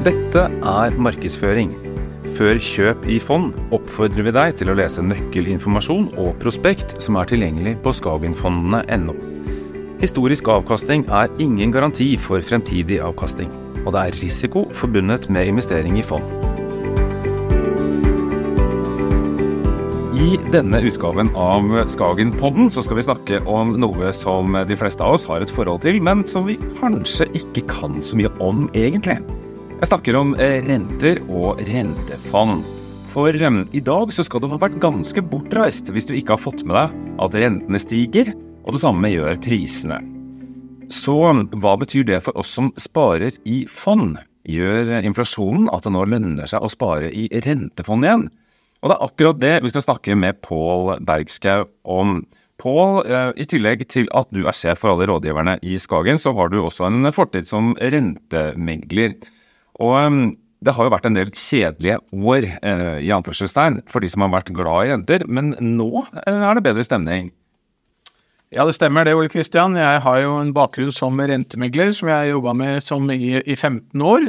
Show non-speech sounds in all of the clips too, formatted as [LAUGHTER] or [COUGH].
Dette er markedsføring. Før kjøp i fond oppfordrer vi deg til å lese nøkkelinformasjon og prospekt som er tilgjengelig på skagenfondene.no. Historisk avkastning er ingen garanti for fremtidig avkastning, og det er risiko forbundet med investering i fond. I denne utgaven av Skagenpodden så skal vi snakke om noe som de fleste av oss har et forhold til, men som vi kanskje ikke kan så mye om egentlig. Jeg snakker om eh, renter og rentefond. For um, i dag så skal du ha vært ganske bortreist hvis du ikke har fått med deg at rentene stiger, og det samme gjør prisene. Så hva betyr det for oss som sparer i fond? Gjør inflasjonen at det nå lønner seg å spare i rentefond igjen? Og det er akkurat det vi skal snakke med Pål Bergskau om. Pål, i tillegg til at du er sjef for alle rådgiverne i Skagen, så har du også en fortid som rentemegler. Og um, det har jo vært en del kjedelige år eh, i anførselstegn for de som har vært glad i renter, men nå eh, er det bedre stemning. Ja, det stemmer det, Ole Kristian. Jeg har jo en bakgrunn som rentemegler, som jeg jobba med som i, i 15 år.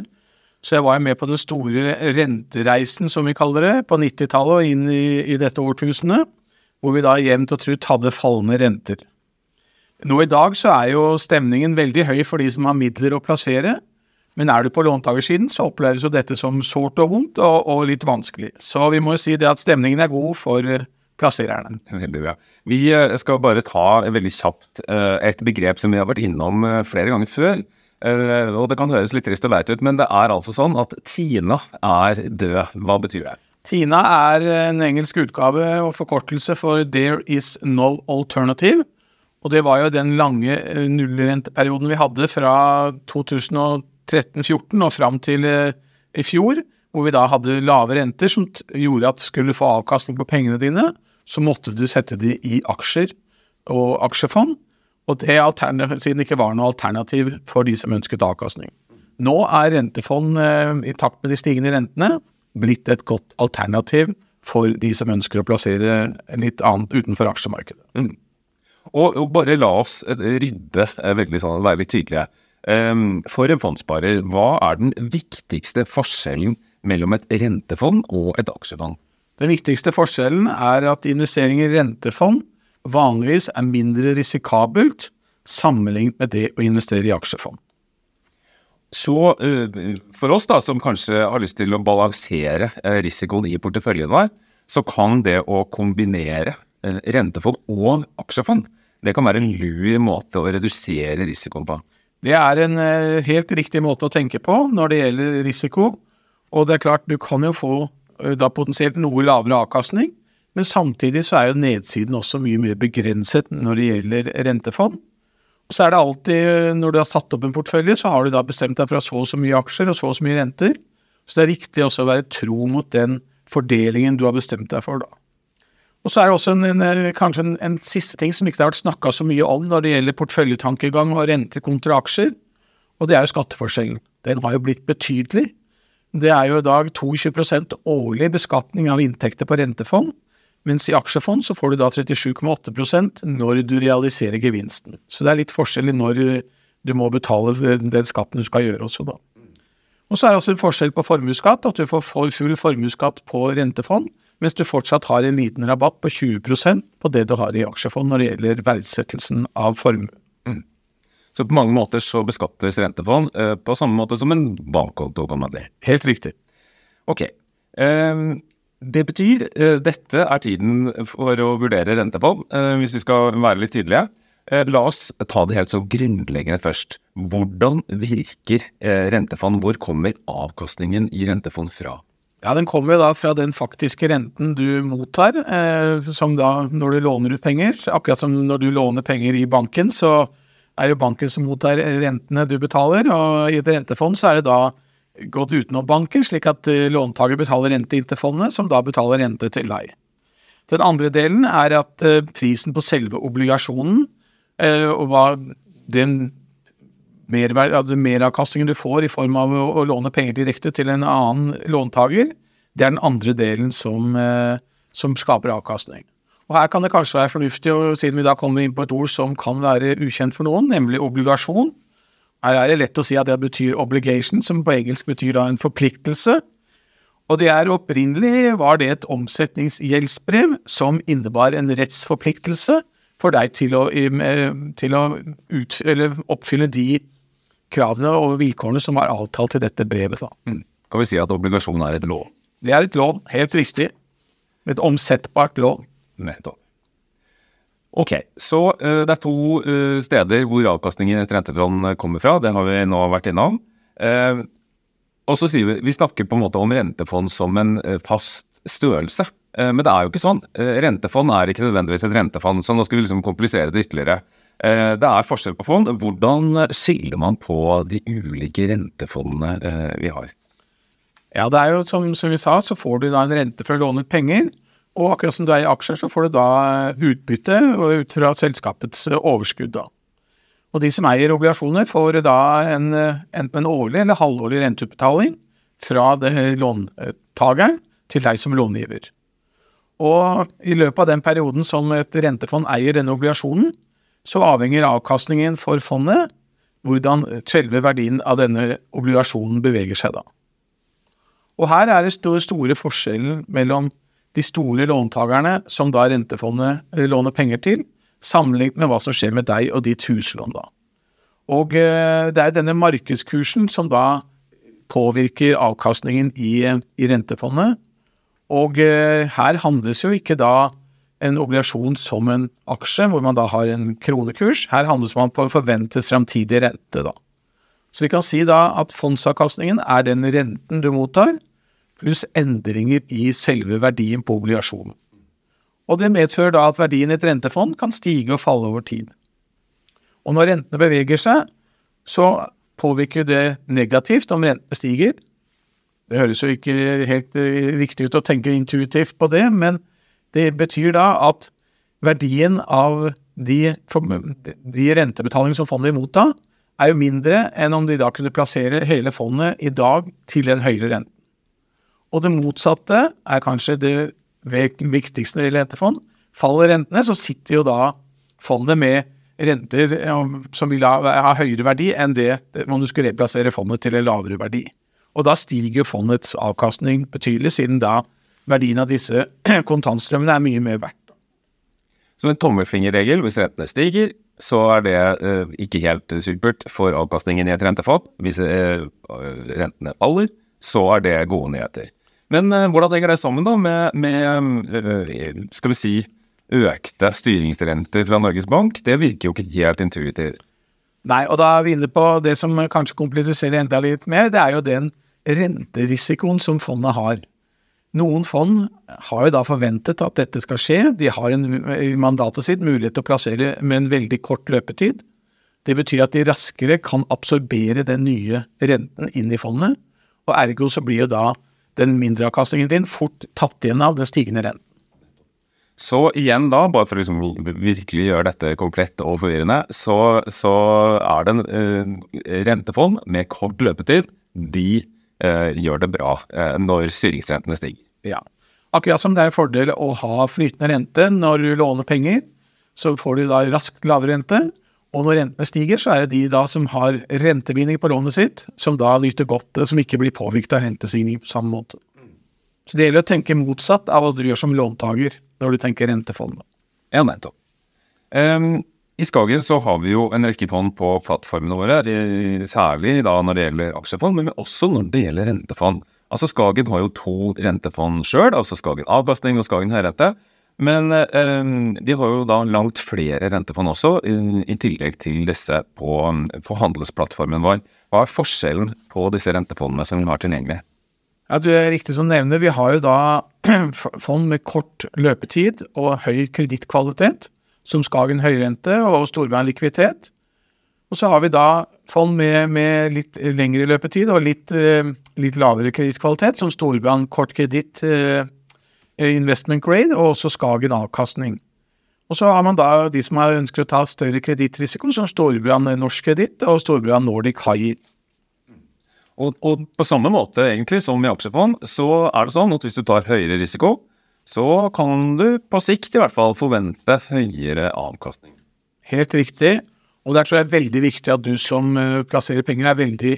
Så jeg var med på den store rentereisen, som vi kaller det, på 90-tallet og inn i, i, dette årtusenet, hvor vi da jevnt og trutt hadde fallende renter. Nå i dag så er jo stemningen veldig høy for de som har midler å plassere, men er du på låntakersiden, så oppleves jo dette som sårt og vondt og, og, litt vanskelig. Så vi må jo si det at stemningen er god for eh, plassererne. Veldig bra. Vi eh, skal bare ta veldig kjapt eh, et begrep som vi har vært innom flere ganger før. Og det kan høres litt trist og leit ut, men det er altså sånn at Tina er død. Hva betyr det? Tina er en engelsk utgave og forkortelse for There is no alternative. Og det var jo den lange nullrenteperioden vi hadde fra 2010 13-14 og fram til eh, i fjor, hvor vi da hadde lave renter som gjorde at skulle du få avkastning på pengene dine, så måtte du sette de i aksjer og aksjefond. Og det siden det ikke var noe alternativ for de som ønsket avkastning. Nå er rentefond eh, i takt med de stigende rentene blitt et godt alternativ for de som ønsker å plassere litt annet utenfor aksjemarkedet. Mm. Og, og, bare la oss eh, rydde veldig sånn, være litt tydelige. Ehm, for en fondssparer, hva er den viktigste forskjellen mellom et rentefond og et aksjefond? Den viktigste forskjellen er at investering i rentefond vanligvis er mindre risikabelt sammenlignet med det å investere i aksjefond. Så eh, for oss da, som kanskje har lyst til å balansere eh, risikoen i porteføljen vår, så kan det å kombinere eh, rentefond og aksjefond, det kan være en lur måte å redusere risikoen på. Det er en eh, helt riktig måte å tenke på når det gjelder risiko. Og det er klart, du kan jo få eh, da potensielt noe lavere avkastning, men samtidig så er jo nedsiden også mye mer begrenset når det gjelder rentefond. Og så er det alltid, eh, når du har satt opp en portefølje, så har du da bestemt deg for så og så mye aksjer og så og så mye renter. Så det er riktig også å være tro mot den fordelingen du har bestemt deg for da. Og så er det også en, en, kanskje en, en, siste ting som ikke har vært snakka så mye om når det gjelder porteføljetankegang og renter kontra aksjer, og det er jo skatteforskjellen. Den har jo blitt betydelig. Det er jo i dag 22% årlig beskatning av inntekter på rentefond, mens i aksjefond så får du da 37,8% når du realiserer gevinsten. Så det er litt forskjell i når du må betale den skatten du skal gjøre også, da. Og så er det også en forskjell på formuesskatt, at du får full formuesskatt på rentefond, mens du fortsatt har en liten rabatt på 20% på det du har i aksjefond når det gjelder verdsettelsen av formue. Mm. Så på mange måter så beskattes rentefond eh, på samme måte som en bankkonto? kan man si. Helt riktig. Ok. Eh, det betyr eh, dette er tiden for å vurdere rentefond, eh, hvis vi skal være litt tydelige. La oss ta det helt så grunnleggende først. Hvordan virker rentefond? Hvor kommer avkastningen i rentefond fra? Ja, Den kommer da fra den faktiske renten du mottar, eh, som da når du låner ut penger. Akkurat som når du låner penger i banken, så er det banken som mottar rentene du betaler. Og i et rentefond så er det da gått utenom banken, slik at eh, låntaker betaler rente inn til fondet, som da betaler rente til deg. Den andre delen er at eh, prisen på selve obligasjonen, eh, og hva den meravkastningen du får i form av å, låne penger direkte til en annen låntaker, det er den andre delen som, eh, som, skaper avkastning. Og Her kan det kanskje være fornuftig, og siden vi da kommer inn på et ord som kan være ukjent for noen, nemlig obligasjon. Her er det lett å si at det betyr obligation, som på engelsk betyr da en forpliktelse. Og det er opprinnelig var det et omsetningsgjeldsbrev som innebar en rettsforpliktelse for deg til å, til å ut, oppfylle de kravene og vilkårene som er avtalt til dette brevet. Mm. Kan vi si at obligasjon er et lån? Det er et lån, helt riktig. Et omsettbart lån. Nettopp. Ok, så uh, det er to uh, steder hvor avkastningen etter rentefond kommer fra. Det har vi nå vært innom. Uh, og så sier vi vi snakker på en måte om rentefond som en fast størrelse. men det er jo ikke sånn. rentefond er ikke nødvendigvis et rentefond, så nå skal vi liksom komplisere det ytterligere. Det er forskjell på fond. Hvordan skiller man på de ulike rentefondene vi har? Ja, det er jo som, som vi sa, så får du da en rente for å låne penger. Og akkurat som du er i aksjer, så får du da utbytte ut fra selskapets overskudd. da. Og de som eier obligasjoner, får da en, enten en årlig eller halvårlig renteutbetaling fra låntakeren til deg som långiver. Og i løpet av den perioden som et rentefond eier denne obligasjonen, så avhenger avkastningen for fondet hvordan selve verdien av denne obligasjonen beveger seg da. Og her er det store forskjellen mellom de store låntakerne som da rentefondet eh, låner penger til, sammenlignet med hva som skjer med deg og ditt huslån da. Og eh, det er denne markedskursen som da påvirker avkastningen i, i rentefondet. Og eh, her handles jo ikke da en obligasjon som en aksje, hvor man da har en kronekurs. Her handles man på en forventet framtidig rente, da. Så vi kan si da at fondsavkastningen er den renten du mottar, pluss endringer i selve verdien på obligasjonen. Og Det medfører da at verdien i et rentefond kan stige og falle over tid. Og når rentene beveger seg, så påvirker det negativt om rentene stiger. Det høres jo ikke helt riktig ut å tenke intuitivt på det, men det betyr da at verdien av de, de rentebetalingene som fondet vil motta, er jo mindre enn om de da kunne plassere hele fondet i dag til en høyere rente. Og det motsatte er kanskje det viktigste når det gjelder rentefond. Faller rentene, så sitter jo da fondet med renter som vil ha, høyere verdi enn det om du skulle replassere fondet til en lavere verdi. Og da stiger fondets avkastning betydelig, siden da verdien av disse [CLEARS THROAT] kontantstrømmene er mye mer verdt. Så en tommelfingerregel, hvis rentene stiger, så er det uh, ikke helt supert for avkastningen i et rentefond. Hvis uh, rentene faller, så er det gode nyheter. Men uh, hvordan henger det sammen da med, med skal vi si, økte styringsrenter fra Norges Bank? Det virker jo ikke helt intuitivt. Nei, og da er vi inne på det som kanskje kompliserer enda litt mer. Det er jo den renterisikoen som fondet har. Noen fond har jo da forventet at dette skal skje. De har en, i mandatet sitt mulighet til å plassere med en veldig kort løpetid. Det betyr at de raskere kan absorbere den nye renten inn i fondet, og ergo så blir jo da den mindreavkastningen din fort tatt igjen av den stigende renten. Så igjen da, bare for å liksom virkelig gjøre dette komplett og forvirrende, så, så er det en uh, rentefond med kort løpetid. De gjør det bra uh, når styringsrentene stiger. Ja. Akkurat som det er en fordel å ha flytende rente når du låner penger, så får du da raskt lavere rente. Og når rentene stiger, så er det de da som har rentebinding på lånet sitt, som da nyter godt, som ikke blir påvirket av rentestigning på samme måte. Så det gjelder å tenke motsatt av hva du gjør som låntaker når du tenker rentefond. Ja, nettopp. Um, I Skagen så har vi jo en rekke fond på plattformene våre, særlig da når det gjelder aksjefond, men også når det gjelder rentefond. Altså Skagen har jo to rentefond sjøl, altså Skagen avkastning og Skagen høyrente. Men eh, de har jo da langt flere rentefond også, i, tillegg til disse på, på handelsplattformen vår. Hva er forskjellen på disse rentefondene som vi har tilgjengelig? Ja, du er riktig som nevner. Vi har jo da [CLEARS THROAT] fond med kort løpetid og høy kredittkvalitet, som Skagen høyrente og Storbrann likviditet. Og så har vi da fond med, med litt lengre løpetid og litt, eh, litt lavere kredittkvalitet, som Storbrann kort kreditt eh, investment grade og også Skagen avkastning. Og så har man da de som ønsker å ta større kredittrisiko, som Storbrann Norsk Kreditt og Storbrann Nordic High Og, og, på samme måte egentlig som i aksjefond, så er det sånn at hvis du tar høyere risiko, så kan du på sikt i hvert fall forvente høyere avkastning. Helt riktig. Og der tror jeg er veldig viktig at du som eh, plasserer penger, er veldig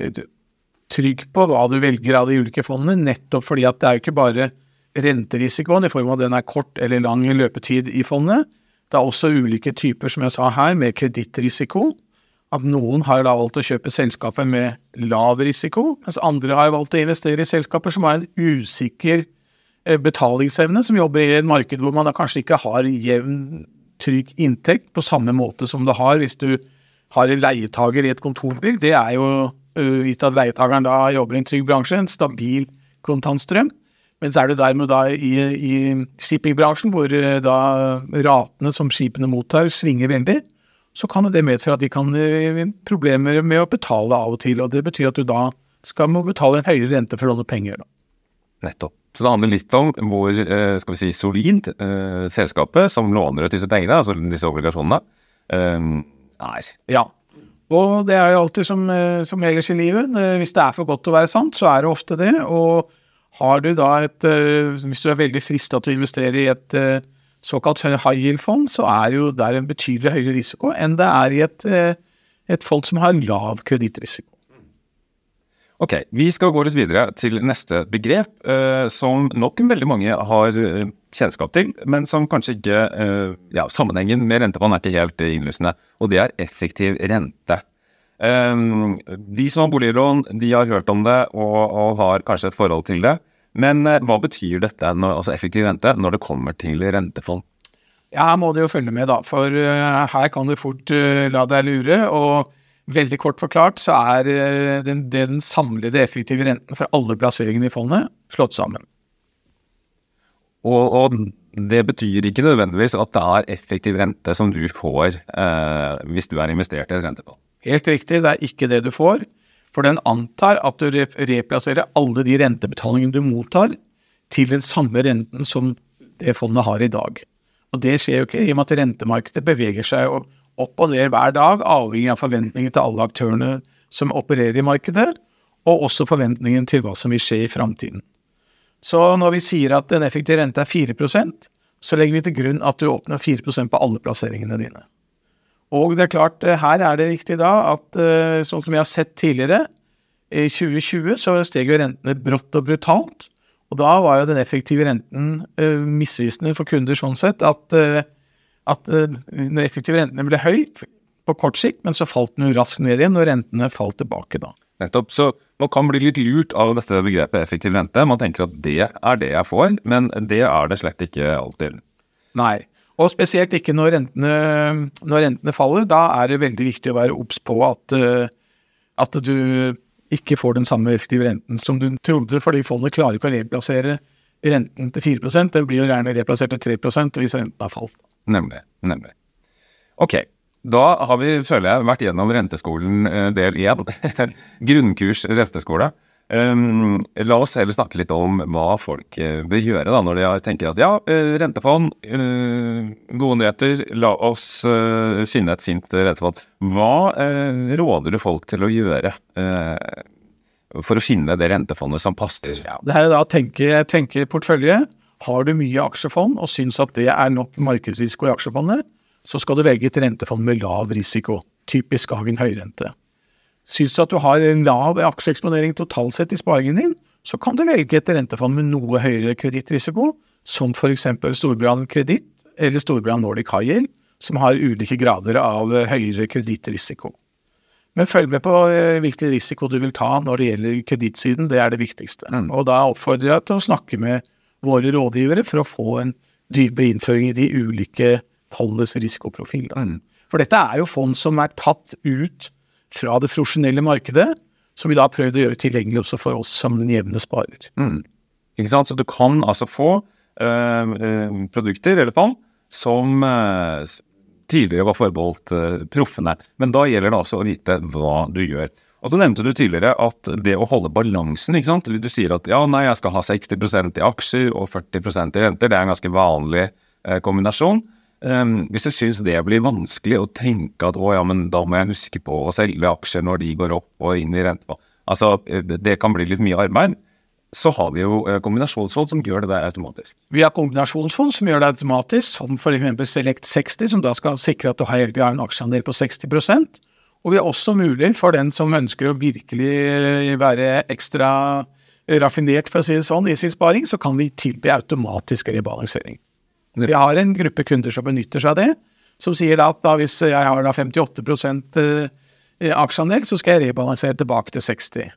eh, trygg på hva du velger av de ulike fondene, nettopp fordi at det er jo ikke bare renterisikoen i form av at den er kort eller lang løpetid i fondet. Det er også ulike typer, som jeg sa her, med kredittrisiko. At noen har da valgt å kjøpe selskaper med lav risiko, mens andre har valgt å investere i selskaper som har en usikker eh, betalingsevne, som jobber i et marked hvor man da kanskje ikke har jevn, trygg inntekt på samme måte som du har hvis du har en leietager i et kontorbygg. Det er jo, gitt at leietageren da jobber i en trygg bransje, en stabil kontantstrøm. Men så er du dermed da i, i shippingbransjen, hvor eh, da ratene som skipene mottar, svinger veldig. Så kan det medføre at de kan eh, problemer med å betale av og til. Og det betyr at du da skal må betale en høyere rente for å låne penger. Da. Nettopp. Så det handler litt om hvor eh, skal vi si, solid eh, selskapet som låner ut disse pengene, altså disse obligasjonene, eh, er. Ja. Og det er jo alltid som, som ellers i livet. Hvis det er for godt til å være sant, så er det ofte det. Og har du da et Hvis du er veldig frista til å investere i et såkalt high yield-fond, så er jo der en betydelig høyere risiko enn det er i et, et fond som har lav kredittrisiko. Ok, vi skal gå litt videre til neste begrep, som nok veldig mange har kjennskap til, men som kanskje ikke ja, Sammenhengen med rentefond er ikke helt innlysende, og det er effektiv rente. Um, de som har boliglån, de har hørt om det og, og har kanskje et forhold til det. Men uh, hva betyr dette, når, altså effektiv rente, når det kommer til rentefond? Ja, Her må du jo følge med, da. For her kan du fort uh, la deg lure. Og veldig kort forklart så er den, den, samlede effektive renten for alle plasseringene i fondet slått sammen. Og, og, det betyr ikke nødvendigvis at det er effektiv rente som du får hvis du er investert i et rentefond. Helt riktig, det er ikke det du får. For den antar at du replasserer alle de rentebetalingene du mottar, til den samme renten som det fondet har i dag. Og det skjer jo ikke, i og med at rentemarkedet beveger seg opp og ned hver dag, avhengig av forventninger til alle aktørene som opererer i markedet, og også forventningen til hva som vil skje i framtiden. Så når vi sier at en effektiv rente er 4% så legger vi til grunn at du åpner 4% på alle plasseringene dine. Og det er klart, eh, her er det viktig da at eh, sånn som vi har sett tidligere, i 2020 så steg jo rentene brått og brutalt. Og da var jo den effektive renten uh, misvisende for kunder sånn sett at, at når den effektive renten ble høy på kort sikt, men så falt den raskt ned igjen når rentene falt tilbake da. Nettopp. Så man kan bli litt lurt av dette begrepet effektiv rente. Man tenker at det er det jeg får, men det er det slett ikke alltid. Nei. Og spesielt ikke når rentene, når rentene faller. Da er det veldig viktig å være obs på at, eh, at, du ikke får den samme effektive renten som du trodde, fordi fondet klarer ikke å replassere renten til 4% Den blir jo gjerne replassert til 3% hvis renten har falt. Nemlig. Nemlig. Ok. Da har vi, føler jeg, vært gjennom renteskolen eh, del én. [LAUGHS] Grunnkurs renteskole. Um, la oss heller snakke litt om hva folk uh, bør gjøre da, når de tenker at ja, uh, rentefond, uh, gode nyheter, la oss finne et fint rentefond. Hva råder du folk til å gjøre for å finne det rentefondet som passer? Ja, det er da tenke, tenke portefølje. Har du mye aksjefond og syns at det er nok markedsrisiko i aksjefondet, så skal du velge et rentefond med lav risiko. Typisk Hagen høyrente. Syns du at du har en lav aksjeeksponering totalt sett i sparingen din, så kan du velge et rentefond med noe høyere kredittrisiko, som f.eks. Storbrann Kreditt eller Storbrann Nordic High som har ulike grader av høyere kredittrisiko. Men følg med på eh, hvilken risiko du vil ta når det gjelder kredittsiden, det er det viktigste. Mm. Og da oppfordrer jeg til å snakke med våre rådgivere for å få en dypere innføring i de ulike fondets risikoprofil. For dette er jo fond som er tatt ut fra det profesjonelle markedet, som vi da har prøvd å gjøre tilgjengelig også for oss som den jevne sparer. Mm. Ikke sant? Så du kan altså få øh, øh, produkter eller fond som øh, tidligere var forbeholdt proffene. Men da gjelder det altså å vite hva du gjør. Og så nevnte du tidligere at det å holde balansen ikke sant? Du sier at ja, nei, jeg skal ha 60% i aksjer og 40% i renter. Det er en ganske vanlig kombinasjon. Um, hvis du syns det blir vanskelig å tenke at å ja, men da må jeg huske på å selge aksjer når de går opp og inn i renta Altså, det, det kan bli litt mye arbeid. så har vi jo eh, kombinasjonsfond som gjør det der automatisk. Vi har kombinasjonsfond som gjør det automatisk, som f.eks. Select 60, som da skal sikre at du har en aksjeandel på 60 Og vi har også mulig for den som ønsker å virkelig eh, være ekstra raffinert, for å si det sånn, i sin sparing, så kan vi tilby automatisk rebalansering. Vi har en gruppe kunder som benytter seg av det, som sier at da hvis jeg har da 58% aksjeandel, så skal jeg rebalansere tilbake til 60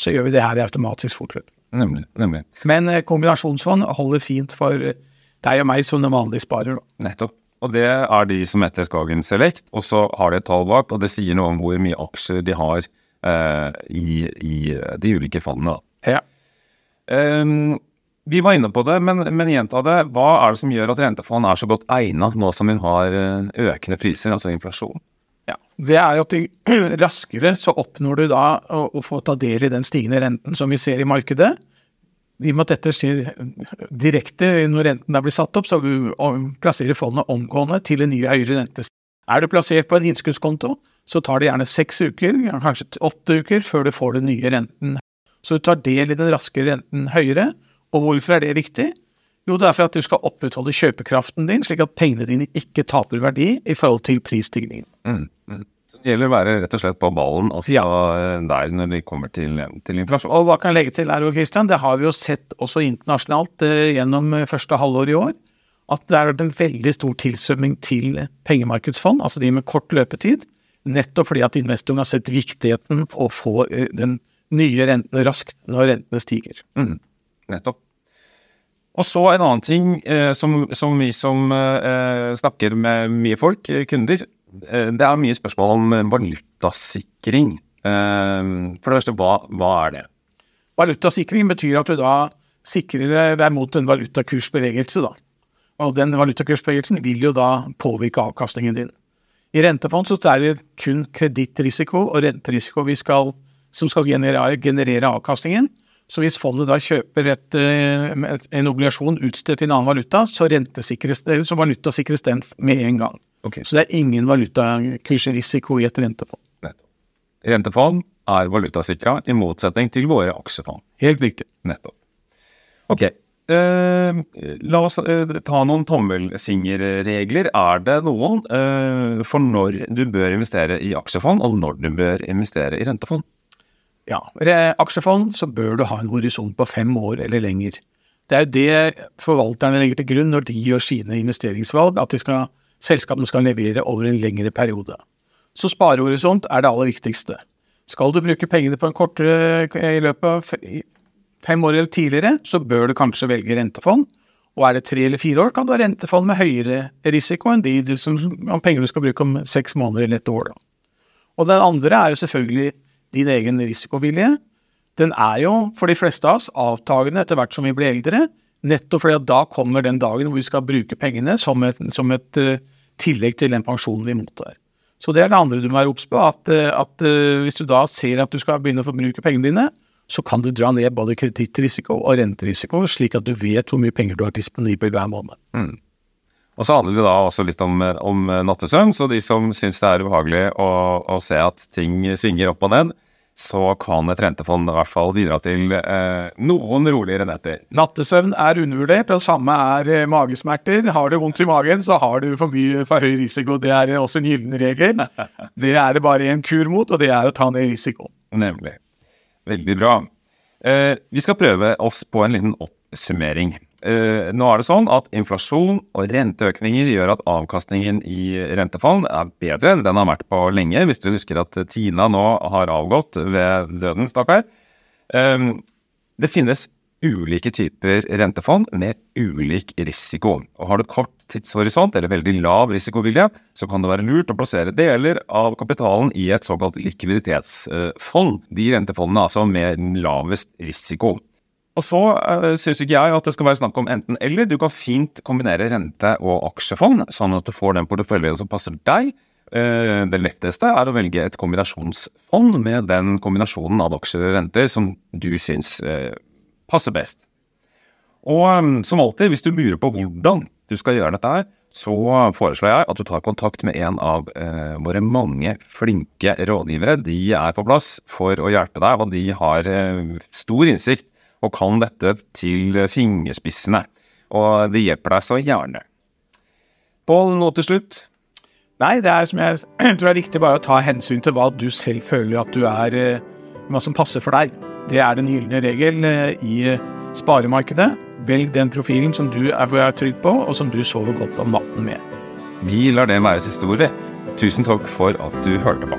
så gjør vi det her i automatisk fortløp. Nemlig. nemlig. Men eh, kombinasjonsfond holder fint for eh, deg og meg som den vanlige sparer. Da. Nettopp. Og det er de som heter Skagen Select, og så har de et tall bak, og det sier noe om hvor mye aksjer de har eh, i, i, de ulike fondene. Ja. Um, vi var inne på det, men, men gjenta det. Hva er det som gjør at rentefond er så godt egnet nå som vi har eh, økende priser, altså inflasjon? Ja, Det er jo at de, [CLEARS THROAT] raskere så oppnår du da å, å, få ta del i den stigende renten som vi ser i markedet. I og med at dette skjer direkte når renten blir satt opp, så du plasserer fondet omgående til en ny høyere rente. Er du plassert på en innskuddskonto, så tar det gjerne seks uker, kanskje åtte uker, før du får den nye renten. Så du tar del i den raske renten høyere. Og hvorfor er det viktig? Jo, det er for at du skal opprettholde kjøpekraften din, slik at pengene dine ikke taper verdi i forhold til prisstigningen. Mm, mm. Det gjelder å være rett og slett på ballen altså ja. der når det kommer til, til, inflasjon. Og hva kan jeg legge til her, Christian? Det har vi jo sett også internasjonalt eh, gjennom eh, første halvår i år. At det er en veldig stor tilsvømming til pengemarkedsfond, altså de med kort løpetid. Nettopp fordi at investorene har sett viktigheten å få eh, den nye renten raskt når rentene stiger. Mm, nettopp. Og så en annen ting eh, som, som, vi som eh, snakker med mye folk, kunder, det er mye spørsmål om valutasikring. Eh, for det første, hva, hva, er det? Valutasikring betyr at du da sikrer deg mot en valutakursbevegelse. da. Og den valutakursbevegelsen vil jo da påvirke avkastningen din. I rentefond så er det kun kredittrisiko og renterisiko skal, som skal generere, generere avkastningen. Så hvis fondet da kjøper et, eh, et, en obligasjon utstedt i en annen valuta, så, så valutasikres den med en gang. Okay. Så det er ingen valutakursrisiko i et rentefond. Nettopp. Rentefond er valutasikra, i motsetning til våre aksjefond. Helt riktig. Nettopp. Ok. Uh, la oss uh, ta noen tommelsingerregler. Er det noen uh, for når du bør investere i aksjefond, og når du bør investere i rentefond? Ja, aksjefond så bør du ha en horisont på fem år eller lenger. Det er jo det forvalterne legger til grunn når de gjør sine investeringsvalg, at de skal, selskapene skal levere over en lengre periode. Så sparehorisont er det aller viktigste. Skal du bruke pengene på en kortere i løpet av fem år eller tidligere, så bør du kanskje velge rentefond. Og er det tre eller fire år, kan du ha rentefond med høyere risiko enn de som, om penger du skal bruke om seks måneder eller et år. Da. Og den andre er jo selvfølgelig din egen risikovilje, den er jo for de fleste av oss avtagende etter hvert som vi blir eldre. Nettopp fordi at da kommer den dagen hvor vi skal bruke pengene som et, som et uh, tillegg til den pensjonen vi mottar. Så det er det andre du må være obs på. At, uh, at uh, hvis du da ser at du skal begynne å forbruke pengene dine, så kan du dra ned både kredittrisiko og renterisiko, slik at du vet hvor mye penger du har disponibel hver måned. Mm. Og så handler det da også litt om, om nattesøvn. Så de som syns det er ubehagelig å, å, se at ting svinger opp og ned, så kan et rentefond i hvert fall bidra til eh, noen roligere netter. Nattesøvn er undervurdert, og samme er eh, magesmerter. Har du vondt i magen, så har du for mye for høy risiko. Det er også en gyllen regel. [LAUGHS] Det er det bare en kur mot, og det er å ta ned risiko. Nemlig. Veldig bra. Eh, vi skal prøve oss på en liten oppsummering. Uh, nå er det sånn at inflasjon og renteøkninger gjør at avkastningen i rentefond er bedre den har vært på lenge. Hvis du husker at Tina nå har avgått ved døden, stakkar. Um, det finnes ulike typer rentefond med ulik risiko. Og Har du kort tidshorisont eller veldig lav risikovilje, så kan det være lurt å plassere deler av kapitalen i et såkalt likviditetsfond. De rentefondene altså med lavest risiko. Og så uh, eh, syns ikke jeg at det skal være snakk om enten-eller. Du kan fint kombinere rente- og aksjefond, sånn at du får den porteføljen som passer deg. Uh, det letteste er å velge et kombinasjonsfond med den kombinasjonen av aksjer og renter som du syns uh, passer best. Og som alltid, hvis du lurer på hvordan du skal gjøre dette så foreslår jeg at du tar kontakt med en av eh, våre mange flinke rådgivere. De er på plass for å hjelpe deg, og de har eh, stor innsikt og kan dette til fingerspissene. Og det hjelper deg så gjerne. Pål, noe til slutt? Nei, det er som jeg [CLEARS THROAT] tror er riktig bare å ta hensyn til hva du selv føler at du er eh, Hva som passer for deg. Det er den gylne regel eh, i eh, sparemarkedet. Velg den profilen som du er trygg på, og som du sover godt om natten med. Vi lar det være siste ordet. Tusen takk for at du hørte på.